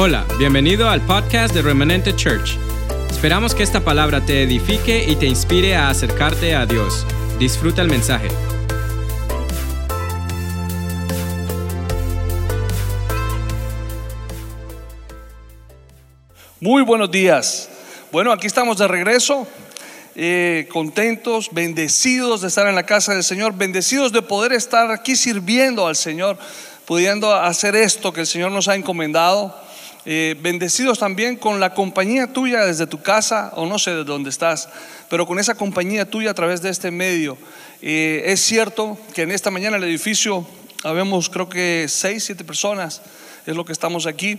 Hola, bienvenido al podcast de Remanente Church. Esperamos que esta palabra te edifique y te inspire a acercarte a Dios. Disfruta el mensaje. Muy buenos días. Bueno, aquí estamos de regreso, eh, contentos, bendecidos de estar en la casa del Señor, bendecidos de poder estar aquí sirviendo al Señor, pudiendo hacer esto que el Señor nos ha encomendado. Eh, bendecidos también con la compañía tuya desde tu casa o no sé de dónde estás, pero con esa compañía tuya a través de este medio. Eh, es cierto que en esta mañana el edificio habemos creo que seis, siete personas, es lo que estamos aquí.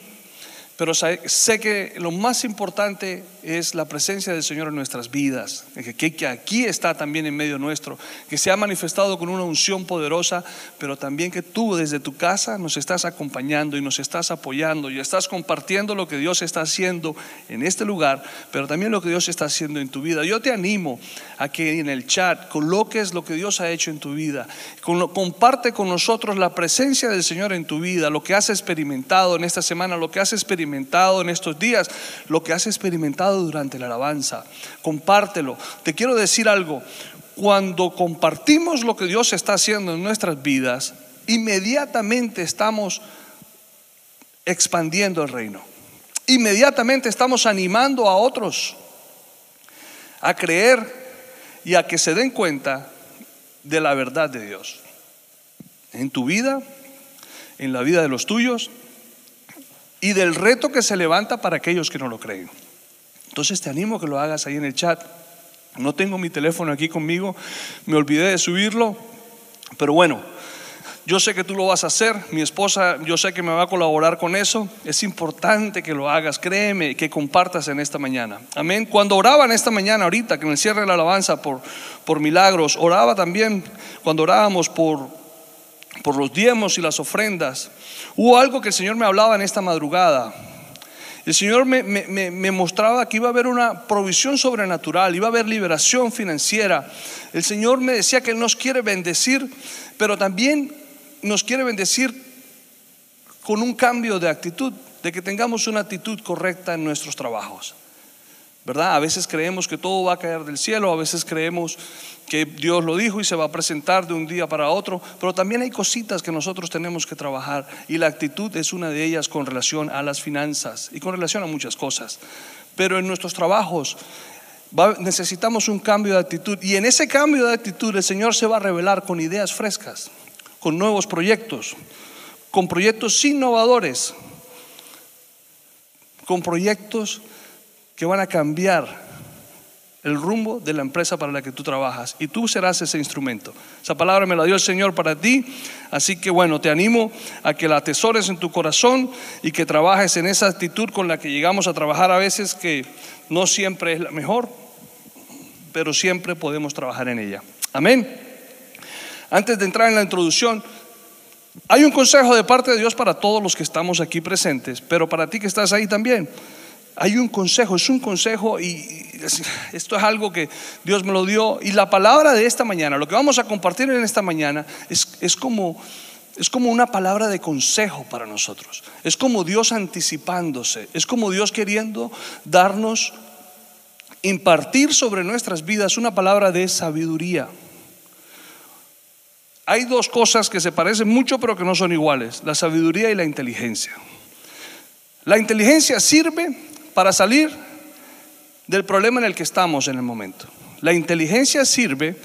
Pero sé que lo más importante es la presencia del Señor en nuestras vidas, que, aquí está también en medio nuestro, que se ha manifestado con una unción poderosa, pero también que tú desde tu casa nos estás acompañando y nos estás apoyando y estás compartiendo lo que Dios está haciendo en este lugar, pero también lo que Dios está haciendo en tu vida. Yo te animo a que en el chat coloques lo que Dios ha hecho en tu vida, comparte con nosotros la presencia del Señor en tu vida, lo que has experimentado en esta semana, lo que has experimentado en estos días, lo que has experimentado durante la alabanza. Compártelo. Te quiero decir algo. Cuando compartimos lo que Dios está haciendo en nuestras vidas, inmediatamente estamos expandiendo el reino. Inmediatamente estamos animando a otros a creer y a que se den cuenta de la verdad de Dios. En tu vida, en la vida de los tuyos y del reto que se levanta para aquellos que no lo creen. Entonces te animo a que lo hagas ahí en el chat. No tengo mi teléfono aquí conmigo, me olvidé de subirlo, pero bueno, yo sé que tú lo vas a hacer, mi esposa, yo sé que me va a colaborar con eso. Es importante que lo hagas, créeme, que compartas en esta mañana. Amén. Cuando oraba en esta mañana, ahorita, que me cierre la alabanza por, por milagros, oraba también cuando orábamos por, por los diezmos y las ofrendas. Hubo algo que el Señor me hablaba en esta madrugada. El Señor me, mostraba que iba a haber una provisión sobrenatural, iba a haber liberación financiera. El Señor me decía que Él nos quiere bendecir, pero también nos quiere bendecir con un cambio de actitud, de que tengamos una actitud correcta en nuestros trabajos. ¿Verdad? A veces creemos que todo va a caer del cielo, a veces creemos que Dios lo dijo y se va a presentar de un día para otro, pero también hay cositas que nosotros tenemos que trabajar y la actitud es una de ellas con relación a las finanzas y con relación a muchas cosas. Pero en nuestros trabajos necesitamos un cambio de actitud y en ese cambio de actitud el Señor se va a revelar con ideas frescas, con nuevos proyectos, con proyectos innovadores, con proyectos que van a cambiar el rumbo de la empresa para la que tú trabajas y tú serás ese instrumento. Esa palabra me la dio el Señor para ti, así que bueno, te animo a que la atesores en tu corazón y que trabajes en esa actitud con la que llegamos a trabajar a veces que no siempre es la mejor, pero siempre podemos trabajar en ella. Amén. Antes de entrar en la introducción, hay un consejo de parte de Dios para todos los que estamos aquí presentes, pero para ti que estás ahí también hay un consejo, es un consejo y esto es algo que Dios me lo dio. Y la palabra de esta mañana, lo que vamos a compartir en esta mañana, es, como, es como una palabra de consejo para nosotros. Es como Dios anticipándose, es como Dios queriendo darnos, impartir sobre nuestras vidas una palabra de sabiduría. Hay dos cosas que se parecen mucho pero que no son iguales, la sabiduría y la inteligencia. La inteligencia sirve para salir del problema en el que estamos en el momento. La inteligencia sirve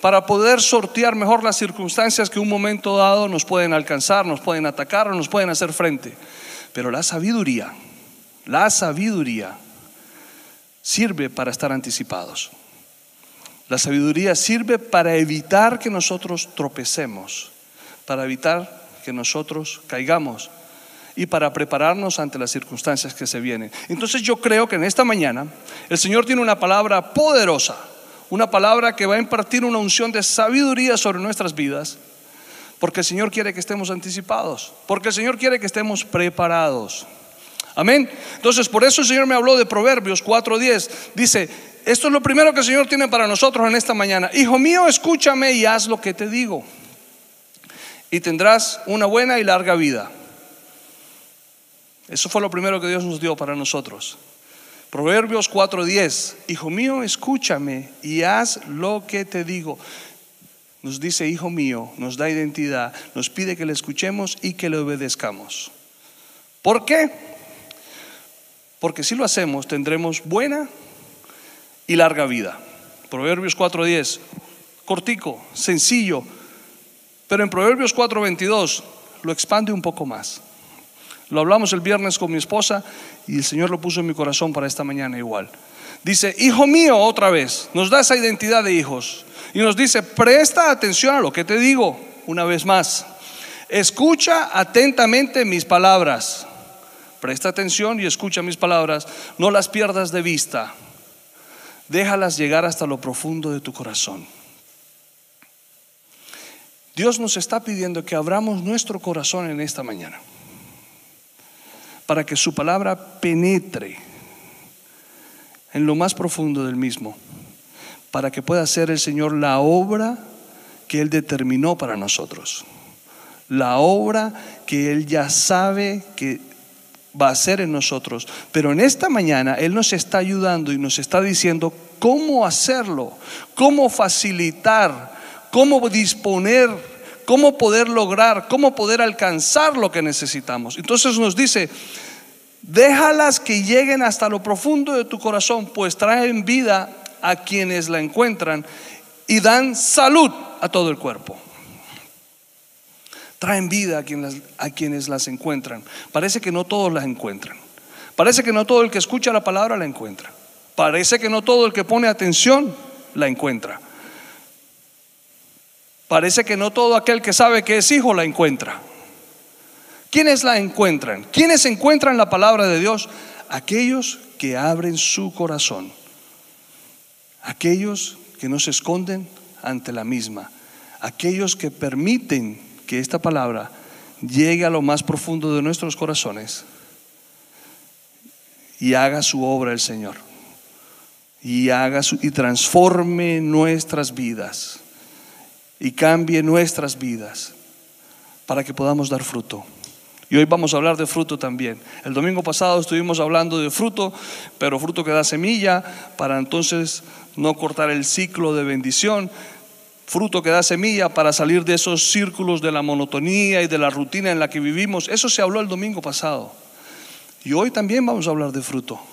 para poder sortear mejor las circunstancias que un momento dado nos pueden alcanzar, nos pueden atacar o nos pueden hacer frente. Pero la sabiduría, la sabiduría sirve para estar anticipados. La sabiduría sirve para evitar que nosotros tropecemos, para evitar que nosotros caigamos y para prepararnos ante las circunstancias que se vienen. Entonces yo creo que en esta mañana el Señor tiene una palabra poderosa, una palabra que va a impartir una unción de sabiduría sobre nuestras vidas, porque el Señor quiere que estemos anticipados, porque el Señor quiere que estemos preparados. Amén. Entonces por eso el Señor me habló de Proverbios 4:10. Dice, esto es lo primero que el Señor tiene para nosotros en esta mañana. Hijo mío, escúchame y haz lo que te digo. Y tendrás una buena y larga vida. Eso fue lo primero que Dios nos dio para nosotros. Proverbios 4:10, Hijo mío, escúchame y haz lo que te digo. Nos dice, Hijo mío, nos da identidad, nos pide que le escuchemos y que le obedezcamos. ¿Por qué? Porque si lo hacemos tendremos buena y larga vida. Proverbios 4:10, cortico, sencillo, pero en Proverbios 4:22 lo expande un poco más. Lo hablamos el viernes con mi esposa y el Señor lo puso en mi corazón para esta mañana igual. Dice, hijo mío, otra vez, nos da esa identidad de hijos. Y nos dice, presta atención a lo que te digo, una vez más. Escucha atentamente mis palabras. Presta atención y escucha mis palabras. No las pierdas de vista. Déjalas llegar hasta lo profundo de tu corazón. Dios nos está pidiendo que abramos nuestro corazón en esta mañana para que su palabra penetre en lo más profundo del mismo, para que pueda hacer el Señor la obra que Él determinó para nosotros, la obra que Él ya sabe que va a hacer en nosotros. Pero en esta mañana Él nos está ayudando y nos está diciendo cómo hacerlo, cómo facilitar, cómo disponer, cómo poder lograr, cómo poder alcanzar lo que necesitamos. Entonces nos dice, déjalas que lleguen hasta lo profundo de tu corazón, pues traen vida a quienes la encuentran y dan salud a todo el cuerpo. Traen vida a quienes, a quienes las encuentran. Parece que no todos las encuentran. Parece que no todo el que escucha la palabra la encuentra. Parece que no todo el que pone atención la encuentra. Parece que no todo aquel que sabe que es hijo la encuentra. ¿Quiénes la encuentran? ¿Quiénes encuentran la palabra de Dios? Aquellos que abren su corazón. Aquellos que no se esconden ante la misma. Aquellos que permiten que esta palabra llegue a lo más profundo de nuestros corazones y haga su obra el Señor. Y haga y transforme nuestras vidas y cambie nuestras vidas para que podamos dar fruto. Y hoy vamos a hablar de fruto también. El domingo pasado estuvimos hablando de fruto, pero fruto que da semilla para entonces no cortar el ciclo de bendición. Fruto que da semilla para salir de esos círculos de la monotonía y de la rutina en la que vivimos. Eso se habló el domingo pasado. Y hoy también vamos a hablar de fruto.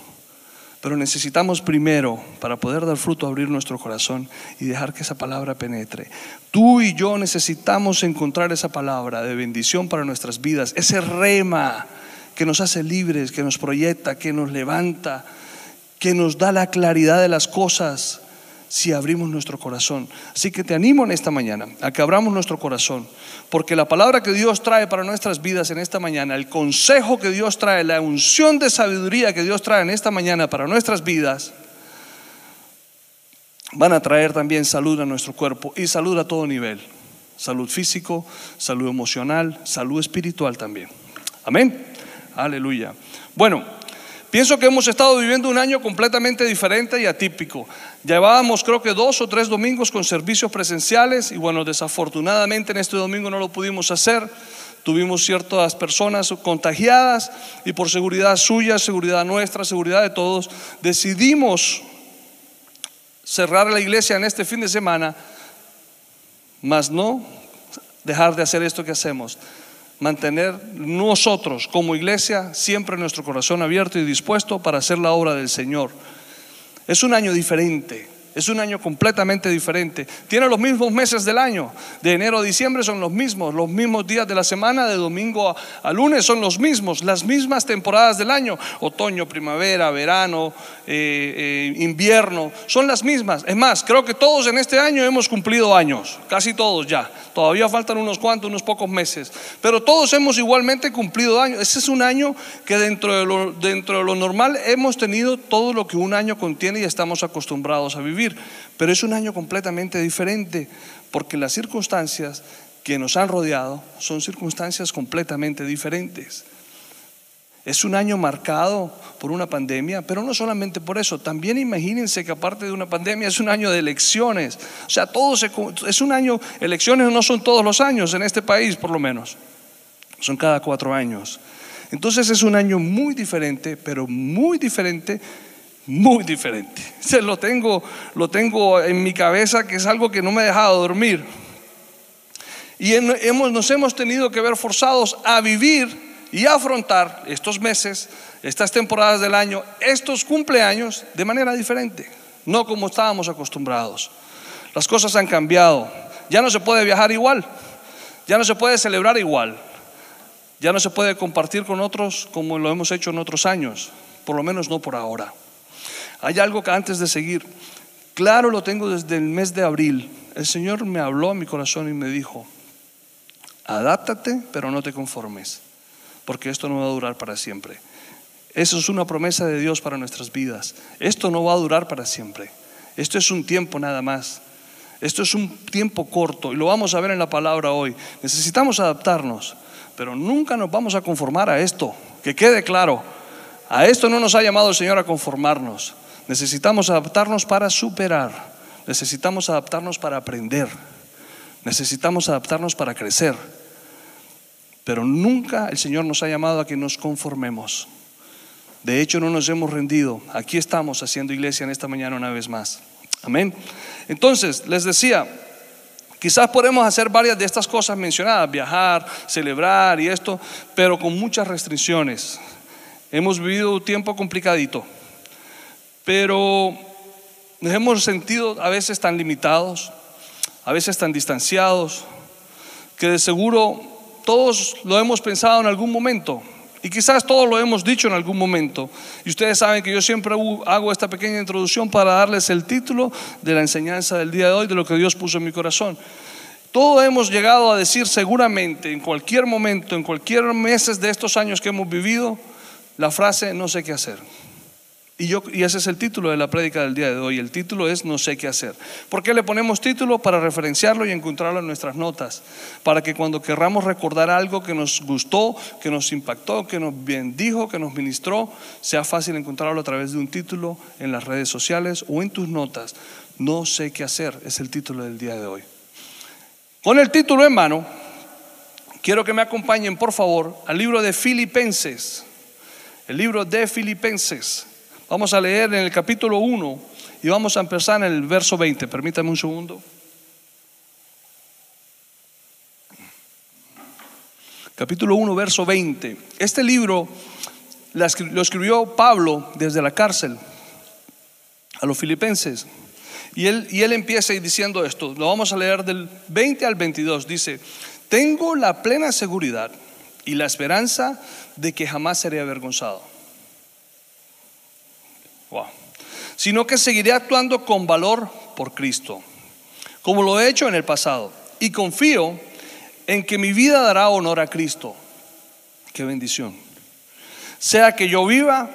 Pero necesitamos primero, para poder dar fruto, abrir nuestro corazón y dejar que esa palabra penetre. Tú y yo necesitamos encontrar esa palabra de bendición para nuestras vidas, ese rema que nos hace libres, que nos proyecta, que nos levanta, que nos da la claridad de las cosas si abrimos nuestro corazón. Así que te animo en esta mañana a que abramos nuestro corazón, porque la palabra que Dios trae para nuestras vidas en esta mañana, el consejo que Dios trae, la unción de sabiduría que Dios trae en esta mañana para nuestras vidas, van a traer también salud a nuestro cuerpo y salud a todo nivel. Salud físico, salud emocional, salud espiritual también. Amén. Aleluya. Bueno. Pienso que hemos estado viviendo un año completamente diferente y atípico. Llevábamos creo que dos o tres domingos con servicios presenciales y bueno, desafortunadamente en este domingo no lo pudimos hacer. Tuvimos ciertas personas contagiadas y por seguridad suya, seguridad nuestra, seguridad de todos, decidimos cerrar la iglesia en este fin de semana, mas no dejar de hacer esto que hacemos mantener nosotros como iglesia siempre nuestro corazón abierto y dispuesto para hacer la obra del Señor. Es un año diferente. Es un año completamente diferente. Tiene los mismos meses del año. De enero a diciembre son los mismos. Los mismos días de la semana, de domingo a, lunes son los mismos. Las mismas temporadas del año. Otoño, primavera, verano, eh, eh, invierno. Son las mismas. Es más, creo que todos en este año hemos cumplido años. Casi todos ya. Todavía faltan unos cuantos, unos pocos meses. Pero todos hemos igualmente cumplido años. Ese es un año que dentro de lo, dentro de lo normal hemos tenido todo lo que un año contiene y estamos acostumbrados a vivir. Pero es un año completamente diferente porque las circunstancias que nos han rodeado son circunstancias completamente diferentes. Es un año marcado por una pandemia, pero no solamente por eso, también imagínense que aparte de una pandemia es un año de elecciones. O sea, todo es un año, elecciones no son todos los años en este país por lo menos, son cada cuatro años. Entonces es un año muy diferente, pero muy diferente, muy diferente. Se lo tengo, lo tengo en mi cabeza que es algo que no me ha dejado dormir. Y hemos, nos hemos tenido que ver forzados a vivir y afrontar estos meses, estas temporadas del año, estos cumpleaños de manera diferente, no como estábamos acostumbrados. Las cosas han cambiado, ya no se puede viajar igual, ya no se puede celebrar igual, ya no se puede compartir con otros como lo hemos hecho en otros años, por lo menos no por ahora. Hay algo que antes de seguir, claro lo tengo desde el mes de abril, el Señor me habló a mi corazón y me dijo, Adáptate, pero no te conformes, porque esto no va a durar para siempre. Eso es una promesa de Dios para nuestras vidas. Esto no va a durar para siempre. Esto es un tiempo nada más. Esto es un tiempo corto y lo vamos a ver en la palabra hoy. Necesitamos adaptarnos, pero nunca nos vamos a conformar a esto. Que quede claro, a esto no nos ha llamado el Señor a conformarnos. Necesitamos adaptarnos para superar. Necesitamos adaptarnos para aprender. Necesitamos adaptarnos para crecer. Pero nunca el Señor nos ha llamado a que nos conformemos. De hecho, no nos hemos rendido. Aquí estamos haciendo iglesia en esta mañana una vez más. Amén. Entonces, les decía, quizás podemos hacer varias de estas cosas mencionadas, viajar, celebrar y esto, pero con muchas restricciones. Hemos vivido un tiempo complicadito, pero nos hemos sentido a veces tan limitados, a veces tan distanciados, que de seguro todos lo hemos pensado en algún momento y quizás todos lo hemos dicho en algún momento. Y ustedes saben que yo siempre hago esta pequeña introducción para darles el título de la enseñanza del día de hoy, de lo que Dios puso en mi corazón. Todos hemos llegado a decir seguramente en cualquier momento, en cualquier meses de estos años que hemos vivido, la frase no sé qué hacer. Y, yo, y ese es el título de la prédica del día de hoy. El título es No sé qué hacer. ¿Por qué le ponemos título? Para referenciarlo y encontrarlo en nuestras notas. Para que cuando querramos recordar algo que nos gustó, que nos impactó, que nos bendijo, que nos ministró, sea fácil encontrarlo a través de un título en las redes sociales o en tus notas. No sé qué hacer es el título del día de hoy. Con el título en mano, quiero que me acompañen por favor al libro de Filipenses. El libro de Filipenses. Vamos a leer en el capítulo 1 y vamos a empezar en el verso 20. Permítame un segundo. Capítulo 1, verso 20. Este libro lo escribió Pablo desde la cárcel a los filipenses. Y él, y él empieza diciendo esto, lo vamos a leer del 20 al 22. Dice, tengo la plena seguridad y la esperanza de que jamás seré avergonzado Sino que seguiré actuando con valor por Cristo, como lo he hecho en el pasado. Y confío en que mi vida dará honor a Cristo. Qué bendición. Sea que yo viva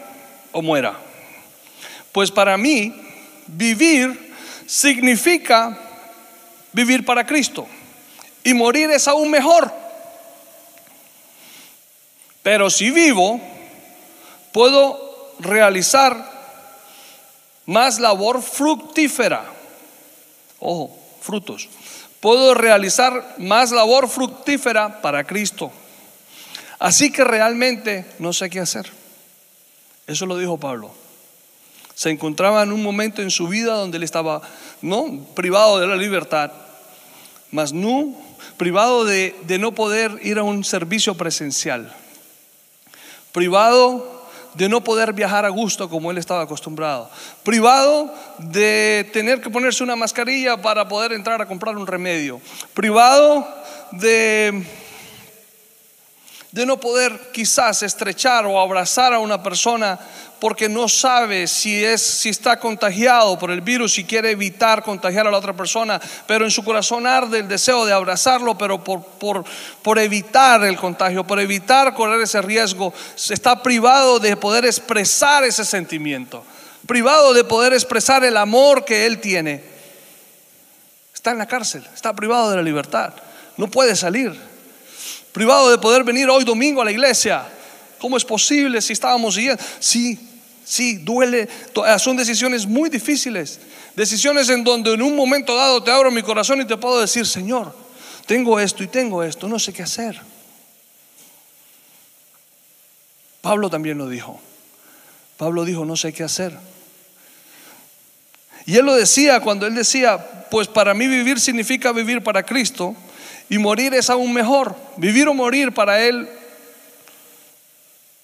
o muera. Pues para mí, vivir significa vivir para Cristo. Y morir es aún mejor. Pero si vivo, puedo realizar más labor fructífera. Ojo, frutos. Puedo realizar más labor fructífera para Cristo. Así que realmente no sé qué hacer. Eso lo dijo Pablo. Se encontraba en un momento en su vida donde él estaba, no privado de la libertad, mas no privado de, de no poder ir a un servicio presencial, privado de no poder viajar a gusto como él estaba acostumbrado, privado de tener que ponerse una mascarilla para poder entrar a comprar un remedio, privado de de no poder quizás estrechar o abrazar a una persona porque no sabe si es si está contagiado por el virus y quiere evitar contagiar a la otra persona, pero en su corazón arde el deseo de abrazarlo, pero por, por, por evitar el contagio, por evitar correr ese riesgo, está privado de poder expresar ese sentimiento, privado de poder expresar el amor que él tiene. Está en la cárcel, está privado de la libertad, no puede salir privado de poder venir hoy domingo a la iglesia. ¿Cómo es posible si estábamos yendo? Sí, sí, duele. Eh, son decisiones muy difíciles. Decisiones en donde en un momento dado te abro mi corazón y te puedo decir, Señor, tengo esto y tengo esto, no sé qué hacer. Pablo también lo dijo. Pablo dijo, no sé qué hacer. Y él lo decía cuando él decía, pues para mí vivir significa vivir para Cristo y morir es aún mejor. Vivir o morir para él,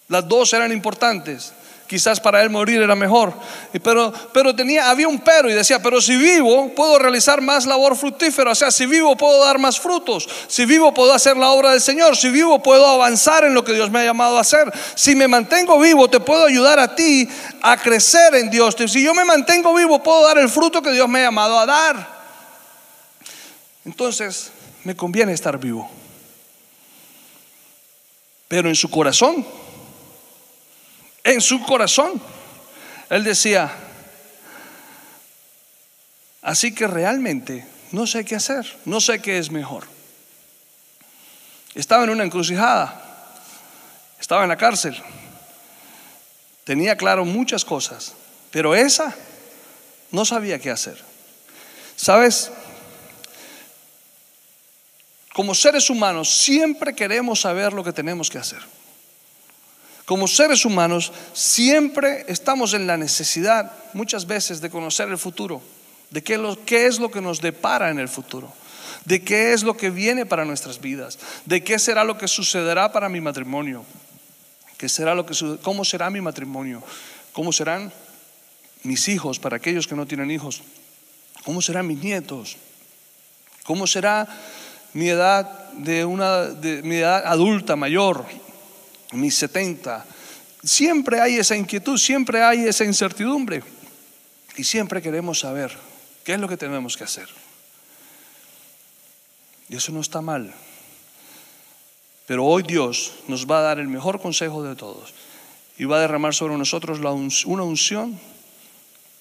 las dos eran importantes. Quizás para él morir era mejor. Pero, pero tenía, había un pero y decía, pero si vivo puedo realizar más labor fructífera. O sea, si vivo puedo dar más frutos. Si vivo puedo hacer la obra del Señor. Si vivo puedo avanzar en lo que Dios me ha llamado a hacer. Si me mantengo vivo te puedo ayudar a ti a crecer en Dios. Si yo me mantengo vivo puedo dar el fruto que Dios me ha llamado a dar. Entonces me conviene estar vivo. Pero en su corazón en su corazón. Él decía, así que realmente no sé qué hacer, no sé qué es mejor. Estaba en una encrucijada, estaba en la cárcel, tenía claro muchas cosas, pero esa no sabía qué hacer. ¿Sabes? Como seres humanos siempre queremos saber lo que tenemos que hacer. Como seres humanos siempre estamos en la necesidad muchas veces de conocer el futuro, de qué, es lo que nos depara en el futuro, de qué es lo que viene para nuestras vidas, de qué será lo que sucederá para mi matrimonio, qué será lo que cómo será mi matrimonio, cómo serán mis hijos para aquellos que no tienen hijos, cómo serán mis nietos, cómo será mi edad de una mi edad adulta mayor, mis 70. Siempre hay esa inquietud, siempre hay esa incertidumbre. Y siempre queremos saber qué es lo que tenemos que hacer. Y eso no está mal. Pero hoy Dios nos va a dar el mejor consejo de todos. Y va a derramar sobre nosotros una unción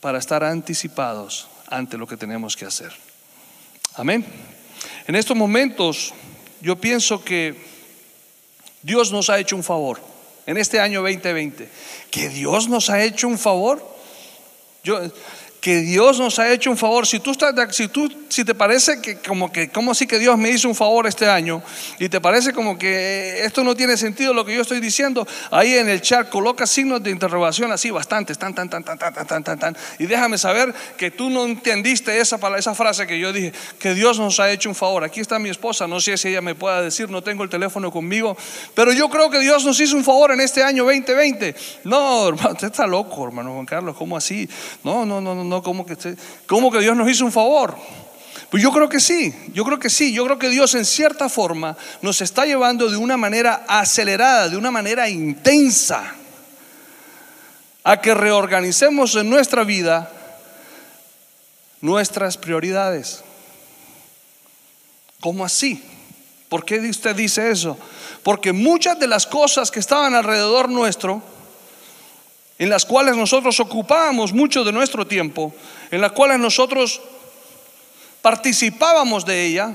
para estar anticipados ante lo que tenemos que hacer. Amén. En estos momentos yo pienso que Dios nos ha hecho un favor en este año 2020. Que Dios nos ha hecho un favor. Yo, que Dios nos ha hecho un favor. Si tú estás, si tú, si te parece que como que, como si que Dios me hizo un favor este año y te parece como que esto no tiene sentido lo que yo estoy diciendo, ahí en el chat coloca signos de interrogación así bastantes, tan, tan, tan, tan, tan, tan, tan, tan, y déjame saber que tú no entendiste esa, esa frase que yo dije, que Dios nos ha hecho un favor. Aquí está mi esposa, no sé si ella me pueda decir, no tengo el teléfono conmigo, pero yo creo que Dios nos hizo un favor en este año 2020. No, hermano, usted está loco, hermano Juan Carlos, ¿cómo así? No, no, no, no no, como que, como que Dios nos hizo un favor. Pues yo creo que sí, yo creo que sí, yo creo que Dios en cierta forma nos está llevando de una manera acelerada, de una manera intensa, a que reorganicemos en nuestra vida nuestras prioridades. ¿Cómo así? ¿Por qué usted dice eso? Porque muchas de las cosas que estaban alrededor nuestro, en las cuales nosotros ocupábamos mucho de nuestro tiempo, en las cuales nosotros participábamos de ella,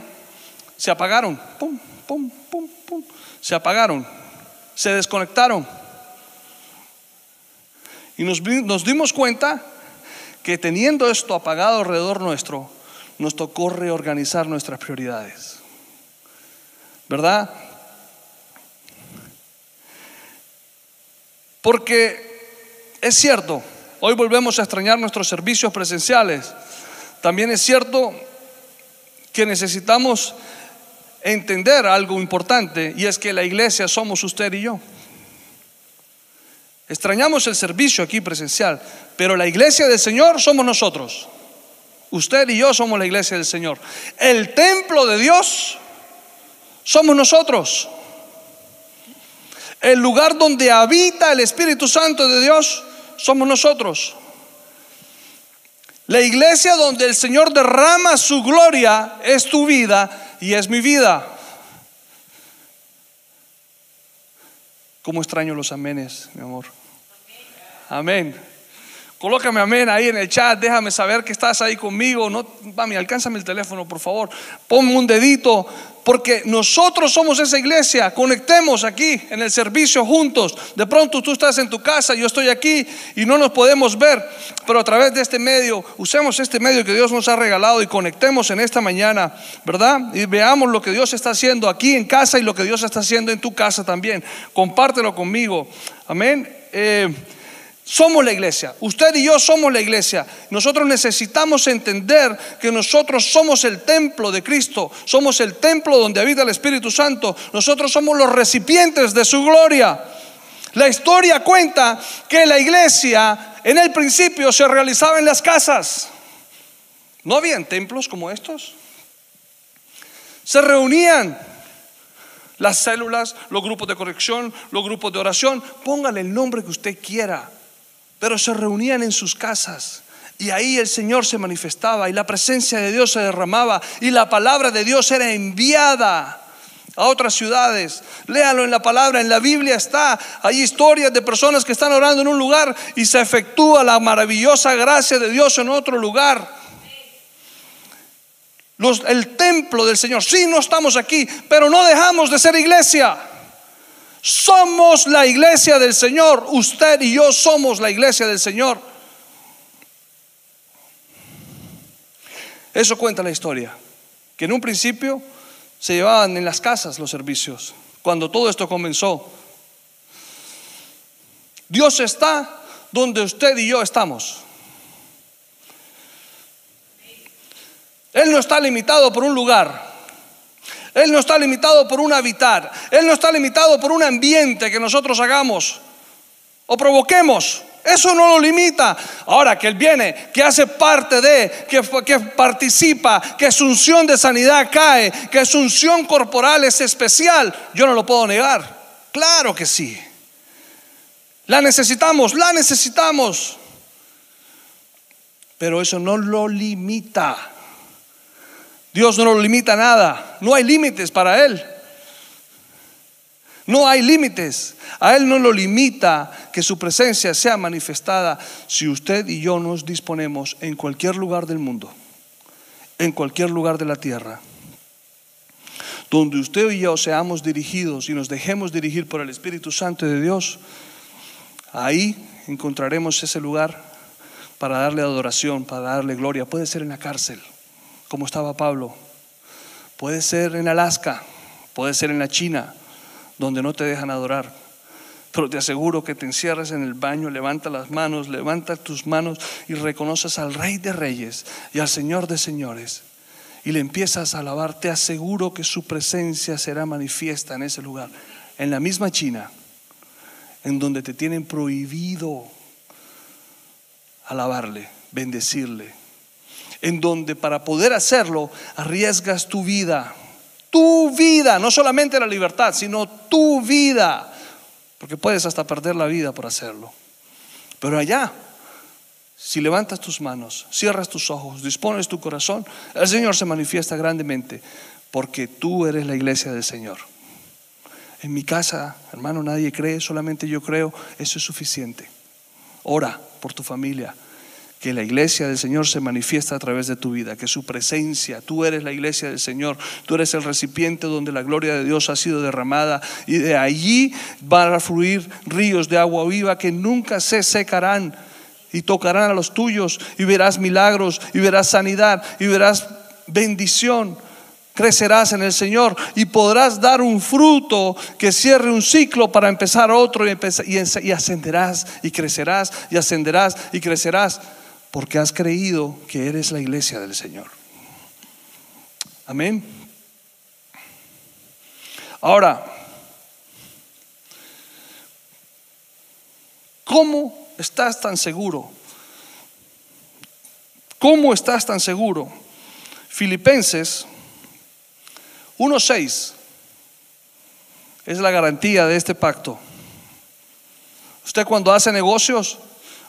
se apagaron. Pum, pum, pum, pum. Se apagaron. Se desconectaron. Y nos, nos dimos cuenta que teniendo esto apagado alrededor nuestro, nos tocó reorganizar nuestras prioridades. ¿Verdad? Porque es cierto, hoy volvemos a extrañar nuestros servicios presenciales. También es cierto que necesitamos entender algo importante y es que la iglesia somos usted y yo. Extrañamos el servicio aquí presencial, pero la iglesia del Señor somos nosotros. Usted y yo somos la iglesia del Señor. El templo de Dios somos nosotros. El lugar donde habita el Espíritu Santo de Dios somos nosotros. La iglesia donde el Señor derrama su gloria es tu vida y es mi vida. ¿Cómo extraño los amenes, mi amor? Amén. Colócame amén ahí en el chat, déjame saber que estás ahí conmigo. No, mami, alcánzame el teléfono, por favor. Ponme un dedito, porque nosotros somos esa iglesia. Conectemos aquí en el servicio juntos. De pronto tú estás en tu casa, yo estoy aquí y no nos podemos ver, pero a través de este medio, usemos este medio que Dios nos ha regalado y conectemos en esta mañana, ¿verdad? Y veamos lo que Dios está haciendo aquí en casa y lo que Dios está haciendo en tu casa también. Compártelo conmigo. Amén. Eh, somos la iglesia. Usted y yo somos la iglesia. Nosotros necesitamos entender que nosotros somos el templo de Cristo. Somos el templo donde habita el Espíritu Santo. Nosotros somos los recipientes de su gloria. La historia cuenta que la iglesia en el principio se realizaba en las casas. No habían templos como estos. Se reunían las células, los grupos de corrección, los grupos de oración. Póngale el nombre que usted quiera. Pero se reunían en sus casas. Y ahí el Señor se manifestaba y la presencia de Dios se derramaba y la palabra de Dios era enviada a otras ciudades. Léalo en la palabra, en la Biblia está. Hay historias de personas que están orando en un lugar y se efectúa la maravillosa gracia de Dios en otro lugar. el templo del Señor. Sí, no estamos aquí, pero no dejamos de ser iglesia. Somos la iglesia del Señor. Usted y yo somos la iglesia del Señor. Eso cuenta la historia. Que en un principio se llevaban en las casas los servicios, cuando todo esto comenzó. Dios está donde usted y yo estamos. Él no está limitado por un lugar. Él no está limitado por un habitar. Él no está limitado por un ambiente que nosotros hagamos o provoquemos. Eso no lo limita. Ahora que Él viene, que hace parte de, que, participa, que su unción de sanidad cae, que su unción corporal es especial, yo no lo puedo negar. Claro que sí. La necesitamos, la necesitamos. Pero eso no lo limita. Dios no lo limita nada. No hay límites para Él. No hay límites. A Él no lo limita que su presencia sea manifestada si usted y yo nos disponemos en cualquier lugar del mundo, en cualquier lugar de la tierra, donde usted y yo seamos dirigidos y nos dejemos dirigir por el Espíritu Santo de Dios, ahí encontraremos ese lugar para darle adoración, para darle gloria. Puede ser en la cárcel, como estaba Pablo. Puede ser en Alaska, puede ser en la China, donde no te dejan adorar. Pero te aseguro que te encierres en el baño, levanta las manos, levanta tus manos y reconoces al Rey de Reyes y al Señor de Señores. Y le empiezas a alabar, te aseguro que su presencia será manifiesta en ese lugar. En la misma China, en donde te tienen prohibido alabarle, bendecirle. En donde para poder hacerlo arriesgas tu vida tu vida, no solamente la libertad, sino tu vida, porque puedes hasta perder la vida por hacerlo. Pero allá, si levantas tus manos, cierras tus ojos, dispones tu corazón, el Señor se manifiesta grandemente, porque tú eres la iglesia del Señor. En mi casa, hermano, nadie cree, solamente yo creo, eso es suficiente. Ora por tu familia, que la iglesia del Señor se manifiesta a través de tu vida, que su presencia, tú eres la iglesia del Señor, tú eres el recipiente donde la gloria de Dios ha sido derramada y de allí van a fluir ríos de agua viva que nunca se secarán y tocarán a los tuyos y verás milagros y verás sanidad y verás bendición. Crecerás en el Señor y podrás dar un fruto que cierre un ciclo para empezar otro y, ascenderás y crecerás y ascenderás y crecerás porque has creído que eres la iglesia del Señor. Amén. Ahora, ¿cómo estás tan seguro? ¿Cómo estás tan seguro? Filipenses 1.6 es la garantía de este pacto. Usted cuando hace negocios,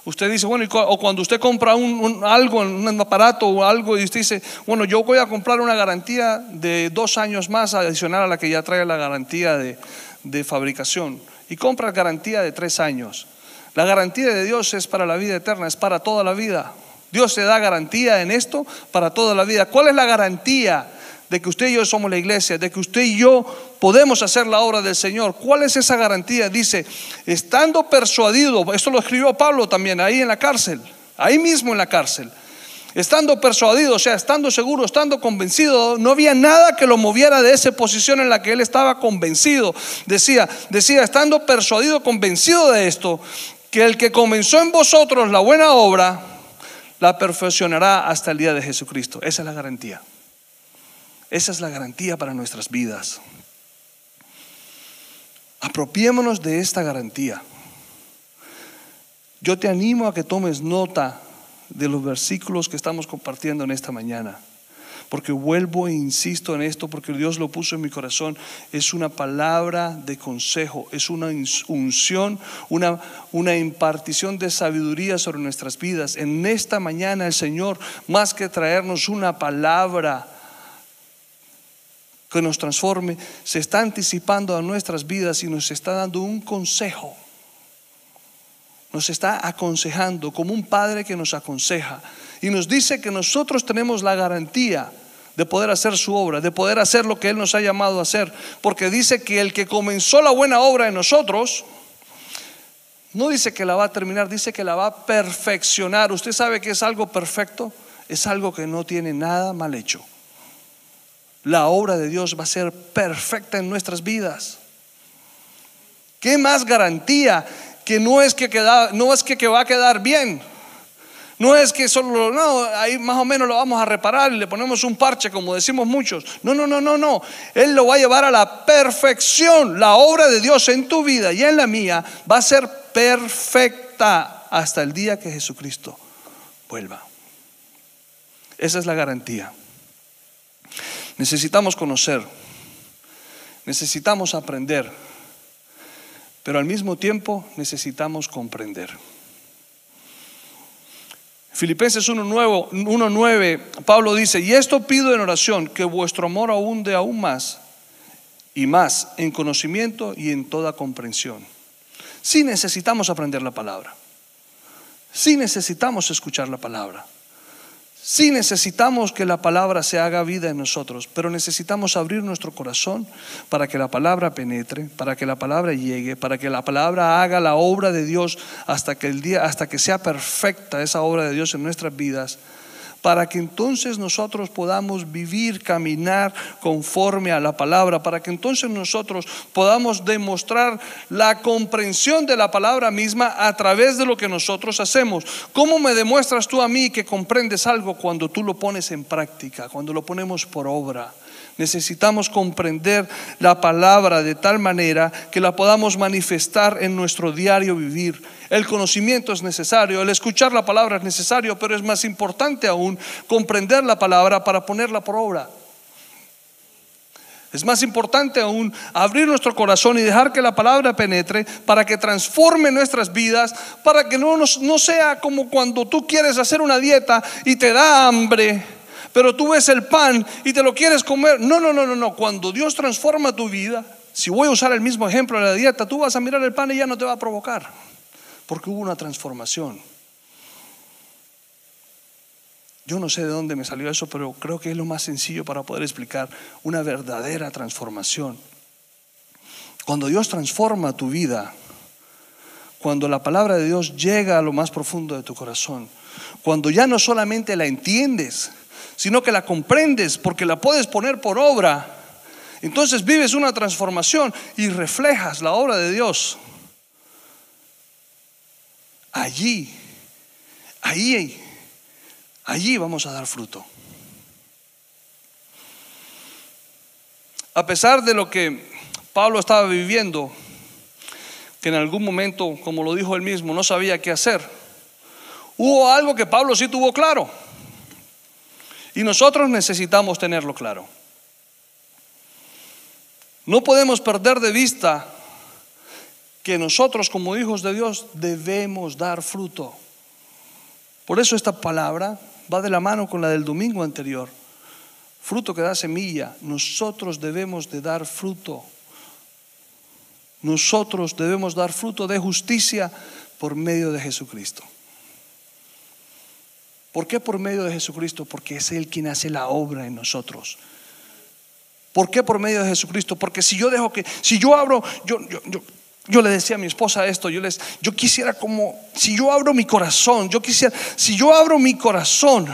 Usted dice, bueno, o cuando usted compra un, algo, un aparato o algo, y usted dice, bueno, yo voy a comprar una garantía de dos años más adicional a la que ya trae la garantía de, de fabricación. Y compra garantía de tres años. La garantía de Dios es para la vida eterna, es para toda la vida. Dios se da garantía en esto para toda la vida. ¿Cuál es la garantía de que usted y yo somos la iglesia, de que usted y yo podemos hacer la obra del Señor. ¿Cuál es esa garantía? Dice, estando persuadido, esto lo escribió Pablo también ahí en la cárcel, ahí mismo en la cárcel, estando persuadido, o sea, estando seguro, estando convencido, no había nada que lo moviera de esa posición en la que él estaba convencido. Decía, decía, estando persuadido, convencido de esto, que el que comenzó en vosotros la buena obra, la perfeccionará hasta el día de Jesucristo. Esa es la garantía. Esa es la garantía para nuestras vidas. Apropiémonos de esta garantía. Yo te animo a que tomes nota de los versículos que estamos compartiendo en esta mañana. Porque vuelvo e insisto en esto, porque Dios lo puso en mi corazón. Es una palabra de consejo, es una unción, una, una impartición de sabiduría sobre nuestras vidas. En esta mañana el Señor, más que traernos una palabra, que nos transforme, se está anticipando a nuestras vidas y nos está dando un consejo nos está aconsejando como un padre que nos aconseja y nos dice que nosotros tenemos la garantía de poder hacer su obra, de poder hacer lo que Él nos ha llamado a hacer, porque dice que el que comenzó la buena obra en nosotros, no dice que la va a terminar, dice que la va a perfeccionar. ¿Usted sabe que es algo perfecto? Es algo que no tiene nada mal hecho. La obra de Dios va a ser perfecta en nuestras vidas. ¿Qué más garantía que no es que, queda, no es que, va a quedar bien. No es que solo, no, ahí más o menos lo vamos a reparar y le ponemos un parche, como decimos muchos. No, no, no, no, no. Él lo va a llevar a la perfección. La obra de Dios en tu vida y en la mía va a ser perfecta hasta el día que Jesucristo vuelva. Esa es la garantía. Necesitamos conocer, necesitamos aprender pero al mismo tiempo necesitamos comprender. Filipenses 1.9, Pablo dice, y esto pido en oración, que vuestro amor abunde aún más y más en conocimiento y en toda comprensión. Sí necesitamos aprender la palabra, sí necesitamos escuchar la palabra, Sí necesitamos que la palabra se haga vida en nosotros, pero necesitamos abrir nuestro corazón para que la palabra penetre, para que la palabra llegue, para que la palabra haga la obra de Dios hasta que el día hasta que sea perfecta esa obra de Dios en nuestras vidas para que entonces nosotros podamos vivir, caminar conforme a la palabra, para que entonces nosotros podamos demostrar la comprensión de la palabra misma a través de lo que nosotros hacemos. ¿Cómo me demuestras tú a mí que comprendes algo cuando tú lo pones en práctica, cuando lo ponemos por obra? Necesitamos comprender la palabra de tal manera que la podamos manifestar en nuestro diario vivir. El conocimiento es necesario, el escuchar la palabra es necesario, pero es más importante aún comprender la palabra para ponerla por obra. Es más importante aún abrir nuestro corazón y dejar que la palabra penetre para que transforme nuestras vidas, para que no, no sea como cuando tú quieres hacer una dieta y te da hambre pero tú ves el pan y te lo quieres comer. No, no, no, no, no. Cuando Dios transforma tu vida, si voy a usar el mismo ejemplo de la dieta, tú vas a mirar el pan y ya no te va a provocar, porque hubo una transformación. Yo no sé de dónde me salió eso, pero creo que es lo más sencillo para poder explicar una verdadera transformación. Cuando Dios transforma tu vida, cuando la palabra de Dios llega a lo más profundo de tu corazón, cuando ya no solamente la entiendes, sino que la comprendes porque la puedes poner por obra. Entonces vives una transformación y reflejas la obra de Dios. Allí, allí, allí vamos a dar fruto. A pesar de lo que Pablo estaba viviendo, que en algún momento, como lo dijo él mismo, no sabía qué hacer, hubo algo que Pablo sí tuvo claro. Y nosotros necesitamos tenerlo claro. No podemos perder de vista que nosotros como hijos de Dios debemos dar fruto. Por eso esta palabra va de la mano con la del domingo anterior. Fruto que da semilla. Nosotros debemos de dar fruto. Nosotros debemos dar fruto de justicia por medio de Jesucristo. ¿Por qué por medio de Jesucristo? Porque es Él quien hace la obra en nosotros. ¿Por qué por medio de Jesucristo? Porque si yo dejo que, si yo abro, yo, yo, yo, yo le decía a mi esposa esto, yo yo quisiera como, si yo abro mi corazón, yo quisiera, si yo abro mi corazón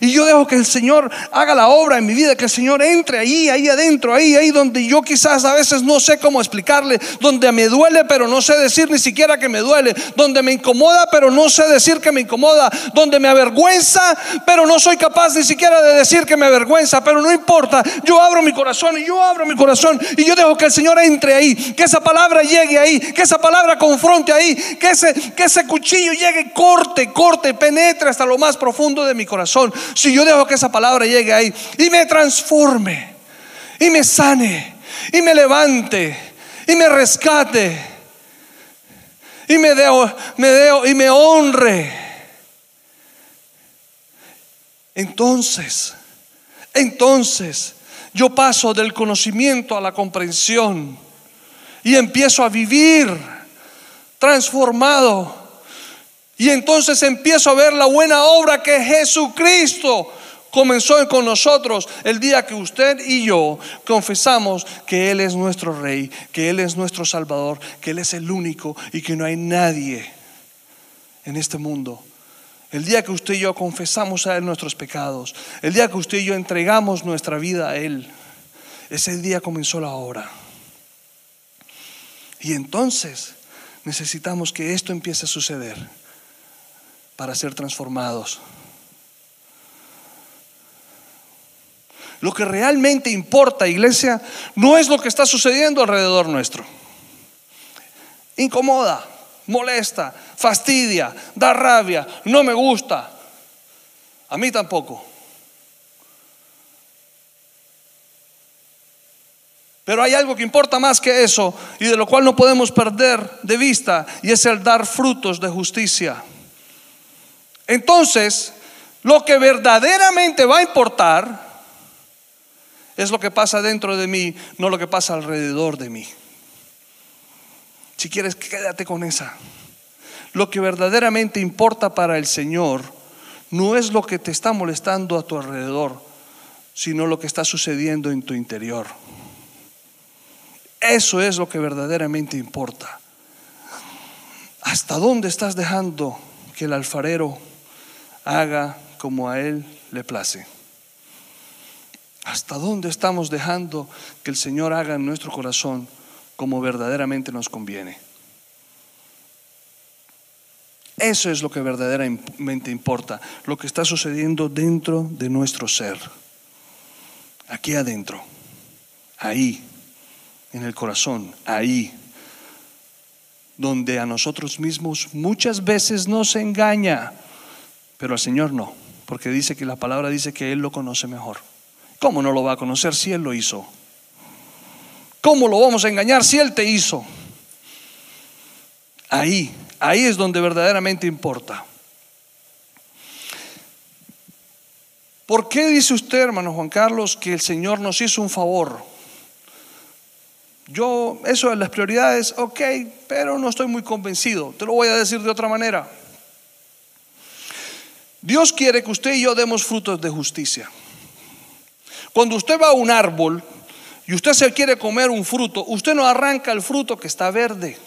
Y yo dejo que el Señor haga la obra en mi vida, que el Señor entre ahí, ahí adentro, ahí, ahí donde yo quizás a veces no sé cómo explicarle, donde me duele pero no sé decir ni siquiera que me duele, donde me incomoda pero no sé decir que me incomoda, donde me avergüenza pero no soy capaz ni siquiera de decir que me avergüenza, pero no importa, yo abro mi corazón y yo abro mi corazón y yo dejo que el Señor entre ahí, que esa palabra llegue ahí, que esa palabra confronte ahí, que ese, que ese cuchillo llegue, corte, corte, penetre hasta lo más profundo de mi corazón si yo dejo que esa palabra llegue ahí y me transforme, y me sane, y me levante, y me rescate, y me deo, me deo, y me honre. Entonces, entonces, yo paso del conocimiento a la comprensión y empiezo a vivir transformado y entonces empiezo a ver la buena obra que Jesucristo comenzó con nosotros el día que usted y yo confesamos que Él es nuestro Rey, que Él es nuestro Salvador, que Él es el único y que no hay nadie en este mundo. El día que usted y yo confesamos a Él nuestros pecados, el día que usted y yo entregamos nuestra vida a Él, ese día comenzó la obra. Y entonces necesitamos que esto empiece a suceder para ser transformados. Lo que realmente importa, iglesia, no es lo que está sucediendo alrededor nuestro. Incomoda, molesta, fastidia, da rabia, no me gusta. A mí tampoco. Pero hay algo que importa más que eso y de lo cual no podemos perder de vista y es el dar frutos de justicia. Entonces, lo que verdaderamente va a importar es lo que pasa dentro de mí, no lo que pasa alrededor de mí. Si quieres, quédate con esa. Lo que verdaderamente importa para el Señor no es lo que te está molestando a tu alrededor, sino lo que está sucediendo en tu interior. Eso es lo que verdaderamente importa. ¿Hasta dónde estás dejando que el alfarero haga como a Él le place. ¿Hasta dónde estamos dejando que el Señor haga en nuestro corazón como verdaderamente nos conviene? Eso es lo que verdaderamente importa, lo que está sucediendo dentro de nuestro ser, aquí adentro, ahí, en el corazón, ahí, donde a nosotros mismos muchas veces nos engaña pero al Señor no, porque dice que la palabra dice que Él lo conoce mejor. ¿Cómo no lo va a conocer si Él lo hizo? ¿Cómo lo vamos a engañar si Él te hizo? Ahí, ahí es donde verdaderamente importa. ¿Por qué dice usted, hermano Juan Carlos, que el Señor nos hizo un favor? Yo, eso de las prioridades, ok, pero no estoy muy convencido. Te lo voy a decir de otra manera. Dios quiere que usted y yo demos frutos de justicia. Cuando usted va a un árbol y usted se quiere comer un fruto, usted no arranca el fruto que está verde,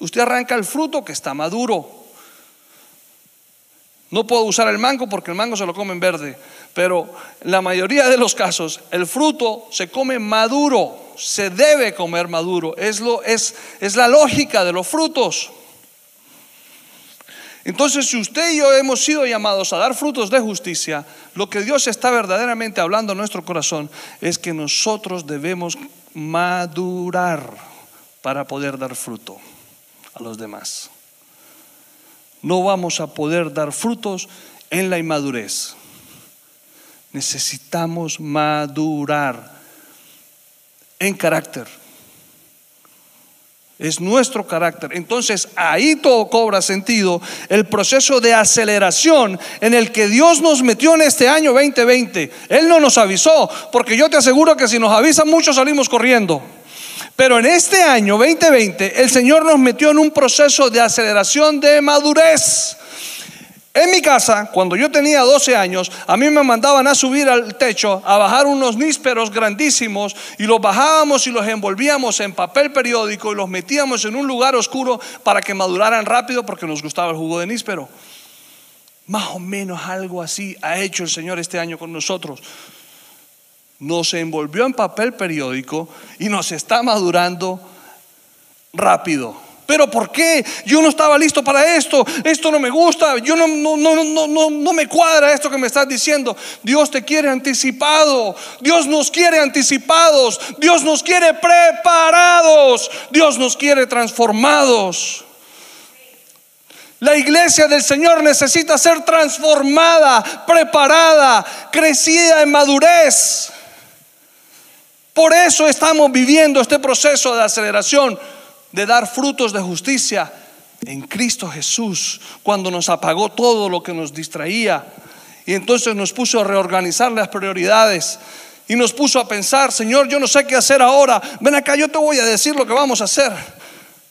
usted arranca el fruto que está maduro. No puedo usar el mango porque el mango se lo comen verde, pero la mayoría de los casos el fruto se come maduro, se debe comer maduro, es, lo, es, es la lógica de los frutos. Entonces, si usted y yo hemos sido llamados a dar frutos de justicia, lo que Dios está verdaderamente hablando en nuestro corazón es que nosotros debemos madurar para poder dar fruto a los demás. No vamos a poder dar frutos en la inmadurez. Necesitamos madurar en carácter es nuestro carácter. Entonces ahí todo cobra sentido el proceso de aceleración en el que Dios nos metió en este año 2020. Él no nos avisó, porque yo te aseguro que si nos avisa mucho salimos corriendo. Pero en este año 2020 el Señor nos metió en un proceso de aceleración de madurez. En mi casa, cuando yo tenía 12 años, a mí me mandaban a subir al techo, a bajar unos nísperos grandísimos y los bajábamos y los envolvíamos en papel periódico y los metíamos en un lugar oscuro para que maduraran rápido porque nos gustaba el jugo de níspero. Más o menos algo así ha hecho el Señor este año con nosotros. Nos envolvió en papel periódico y nos está madurando rápido. Pero ¿por qué? Yo no estaba listo para esto. Esto no me gusta. Yo no, no, no, no, no, no me cuadra esto que me estás diciendo. Dios te quiere anticipado. Dios nos quiere anticipados. Dios nos quiere preparados. Dios nos quiere transformados. La iglesia del Señor necesita ser transformada, preparada, crecida en madurez. Por eso estamos viviendo este proceso de aceleración, de dar frutos de justicia en Cristo Jesús, cuando nos apagó todo lo que nos distraía. Y entonces nos puso a reorganizar las prioridades y nos puso a pensar, Señor, yo no sé qué hacer ahora. Ven acá, yo te voy a decir lo que vamos a hacer.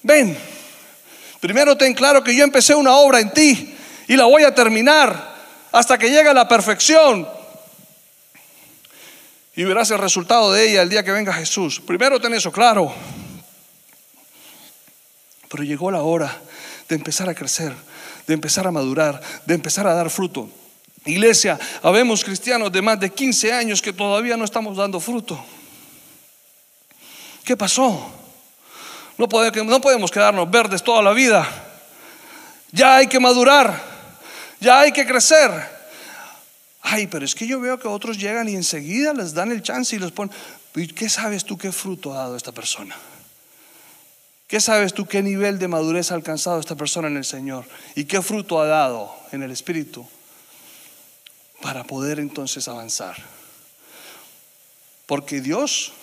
Ven. Primero ten claro que yo empecé una obra en ti y la voy a terminar hasta que llegue a la perfección. Y verás el resultado de ella el día que venga Jesús. Primero ten eso claro. Pero llegó la hora de empezar a crecer, de empezar a madurar, de empezar a dar fruto. Iglesia, habemos cristianos de más de 15 años que todavía no estamos dando fruto. ¿Qué pasó? No podemos, quedarnos verdes toda la vida. Ya hay que madurar. Ya hay que crecer. Ay, pero es que yo veo que otros llegan y enseguida les dan el chance y les ponen. ¿Qué sabes tú qué fruto ha dado esta persona? ¿Qué sabes tú qué nivel de madurez ha alcanzado esta persona en el Señor? ¿Y qué fruto ha dado en el Espíritu? Para poder entonces avanzar. Porque Dios,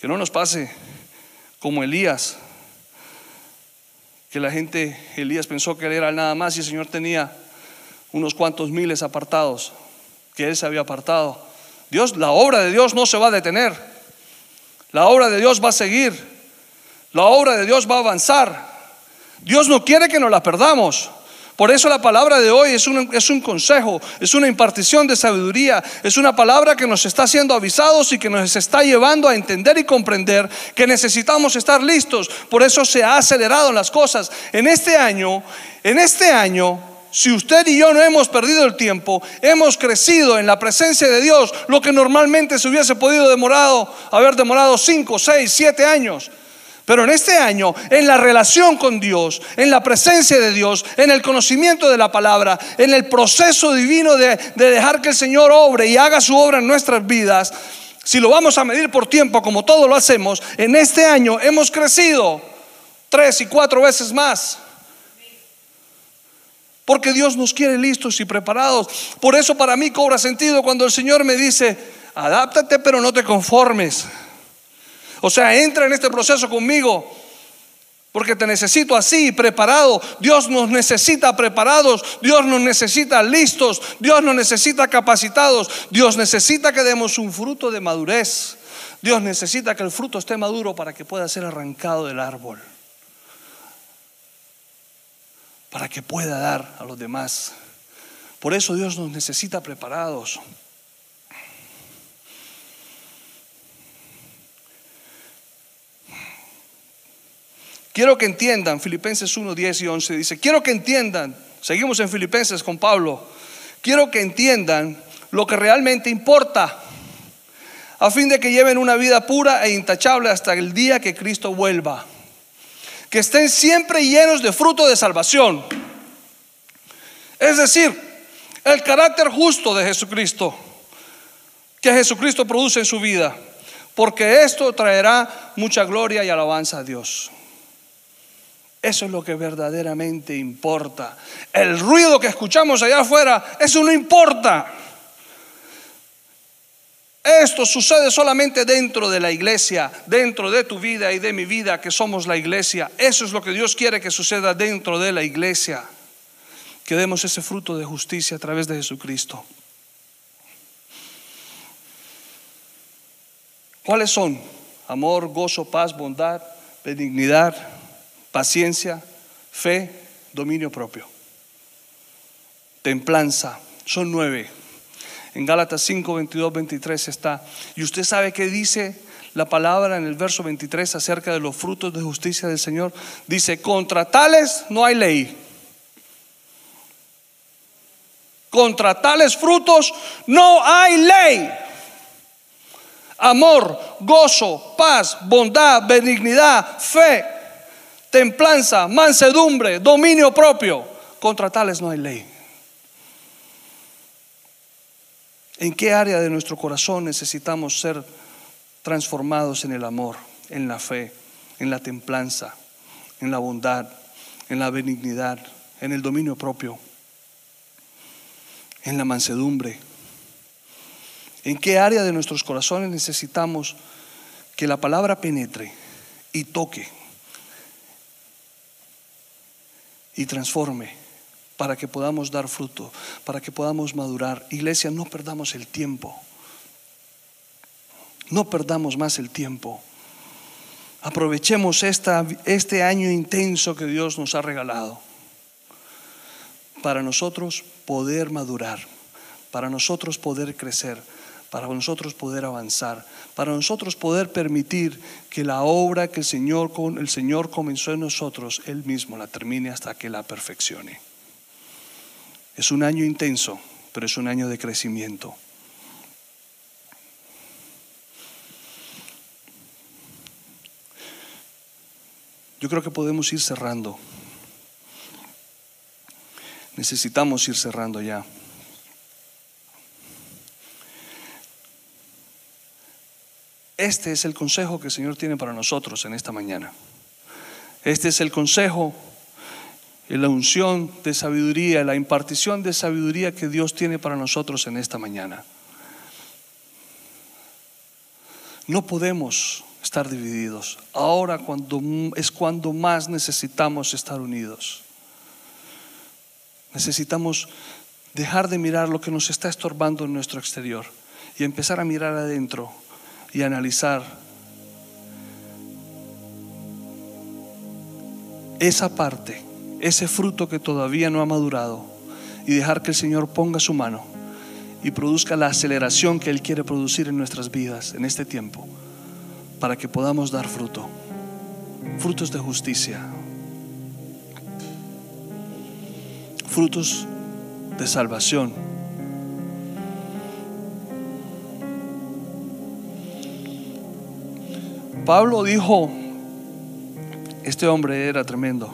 que no nos pase como Elías, que la gente, Elías pensó que él era nada más y el Señor tenía unos cuantos miles apartados, que él se había apartado. Dios, la obra de Dios no se va a detener. La obra de Dios va a seguir. La obra de Dios va a avanzar. Dios no quiere que nos la perdamos. Por eso la palabra de hoy es un, es un consejo, es una impartición de sabiduría, es una palabra que nos está haciendo avisados y que nos está llevando a entender y comprender que necesitamos estar listos. Por eso se ha acelerado las cosas. En este año, en este año, si usted y yo no hemos perdido el tiempo, hemos crecido en la presencia de Dios, lo que normalmente se hubiese podido demorado, haber demorado 5, 6, 7 años. Pero en este año, en la relación con Dios, en la presencia de Dios, en el conocimiento de la palabra, en el proceso divino de, dejar que el Señor obre y haga su obra en nuestras vidas, si lo vamos a medir por tiempo como todo lo hacemos, en este año hemos crecido tres y cuatro veces más. Porque Dios nos quiere listos y preparados. Por eso para mí cobra sentido cuando el Señor me dice, adáptate pero no te conformes. O sea, entra en este proceso conmigo. Porque te necesito así, preparado. Dios nos necesita preparados. Dios nos necesita listos. Dios nos necesita capacitados. Dios necesita que demos un fruto de madurez. Dios necesita que el fruto esté maduro para que pueda ser arrancado del árbol. Para que pueda dar a los demás. Por eso Dios nos necesita preparados. Quiero que entiendan, Filipenses 1, 10 y 11 dice, quiero que entiendan, seguimos en Filipenses con Pablo, quiero que entiendan lo que realmente importa, a fin de que lleven una vida pura e intachable hasta el día que Cristo vuelva. Que estén siempre llenos de fruto de salvación. Es decir, el carácter justo de Jesucristo, que Jesucristo produce en su vida, porque esto traerá mucha gloria y alabanza a Dios. Eso es lo que verdaderamente importa. El ruido que escuchamos allá afuera, eso no importa. Esto sucede solamente dentro de la iglesia, dentro de tu vida y de mi vida, que somos la iglesia. Eso es lo que Dios quiere que suceda dentro de la iglesia. Que demos ese fruto de justicia a través de Jesucristo. ¿Cuáles son? Amor, gozo, paz, bondad, benignidad, paciencia, fe, dominio propio. Templanza, son nueve. En Gálatas 5, 22, 23 está. Y usted sabe qué dice la palabra en el verso 23 acerca de los frutos de justicia del Señor. Dice, contra tales no hay ley. Contra tales frutos no hay ley. Amor, gozo, paz, bondad, benignidad, fe, templanza, mansedumbre, dominio propio. Contra tales no hay ley. ¿En qué área de nuestro corazón necesitamos ser transformados en el amor, en la fe, en la templanza, en la bondad, en la benignidad, en el dominio propio, en la mansedumbre? ¿En qué área de nuestros corazones necesitamos que la palabra penetre y toque y transforme para que podamos dar fruto, para que podamos madurar. Iglesia, no perdamos el tiempo. No perdamos más el tiempo. Aprovechemos esta, este año intenso que Dios nos ha regalado para nosotros poder madurar, para nosotros poder crecer, para nosotros poder avanzar, para nosotros poder permitir que la obra que el Señor, el Señor comenzó en nosotros, Él mismo la termine hasta que la perfeccione. Es un año intenso, pero es un año de crecimiento. Yo creo que podemos ir cerrando. Necesitamos ir cerrando ya. Este es el consejo que el Señor tiene para nosotros en esta mañana. Este es el consejo la unción de sabiduría, la impartición de sabiduría que Dios tiene para nosotros en esta mañana. No podemos estar divididos. Ahora cuando, es cuando más necesitamos estar unidos. Necesitamos dejar de mirar lo que nos está estorbando en nuestro exterior y empezar a mirar adentro y analizar esa parte ese fruto que todavía no ha madurado y dejar que el Señor ponga su mano y produzca la aceleración que Él quiere producir en nuestras vidas en este tiempo para que podamos dar fruto, frutos de justicia, frutos de salvación. Pablo dijo, este hombre era tremendo.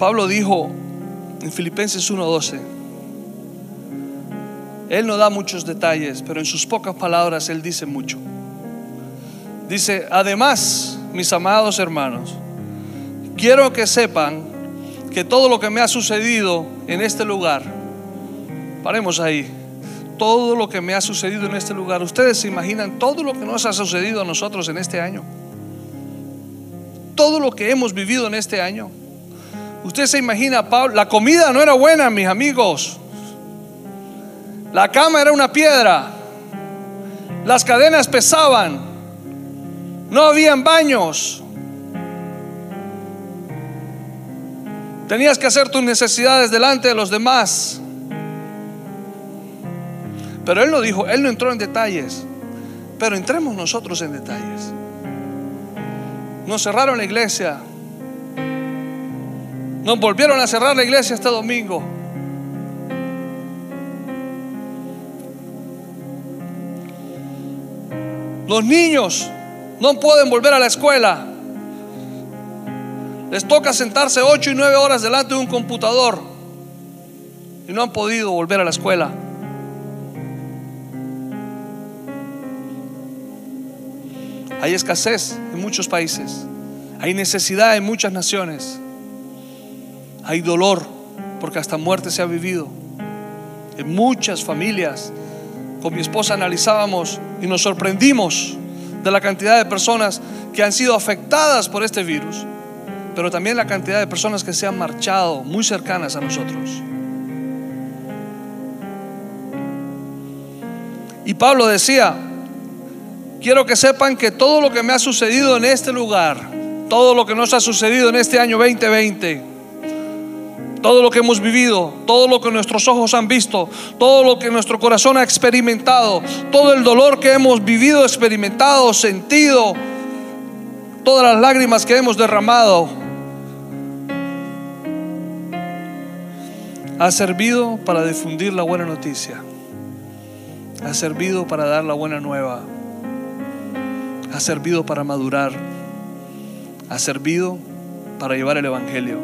Pablo dijo en Filipenses 1:12, Él no da muchos detalles, pero en sus pocas palabras Él dice mucho. Dice, además, mis amados hermanos, quiero que sepan que todo lo que me ha sucedido en este lugar, paremos ahí, todo lo que me ha sucedido en este lugar, ustedes se imaginan todo lo que nos ha sucedido a nosotros en este año, todo lo que hemos vivido en este año. Usted se imagina, Pablo, la comida no era buena, mis amigos. La cama era una piedra. Las cadenas pesaban. No habían baños. Tenías que hacer tus necesidades delante de los demás. Pero él no dijo, él no entró en detalles. Pero entremos nosotros en detalles. Nos cerraron la iglesia. Nos volvieron a cerrar la iglesia este domingo. Los niños no pueden volver a la escuela. Les toca sentarse ocho y nueve horas delante de un computador y no han podido volver a la escuela. Hay escasez en muchos países. Hay necesidad en muchas naciones hay dolor, porque hasta muerte se ha vivido. En muchas familias, con mi esposa analizábamos y nos sorprendimos de la cantidad de personas que han sido afectadas por este virus, pero también la cantidad de personas que se han marchado muy cercanas a nosotros. Y Pablo decía, quiero que sepan que todo lo que me ha sucedido en este lugar, todo lo que nos ha sucedido en este año 2020, todo lo que hemos vivido, todo lo que nuestros ojos han visto, todo lo que nuestro corazón ha experimentado, todo el dolor que hemos vivido, experimentado, sentido, todas las lágrimas que hemos derramado. Ha servido para difundir la buena noticia. Ha servido para dar la buena nueva. Ha servido para madurar. Ha servido para llevar el Evangelio.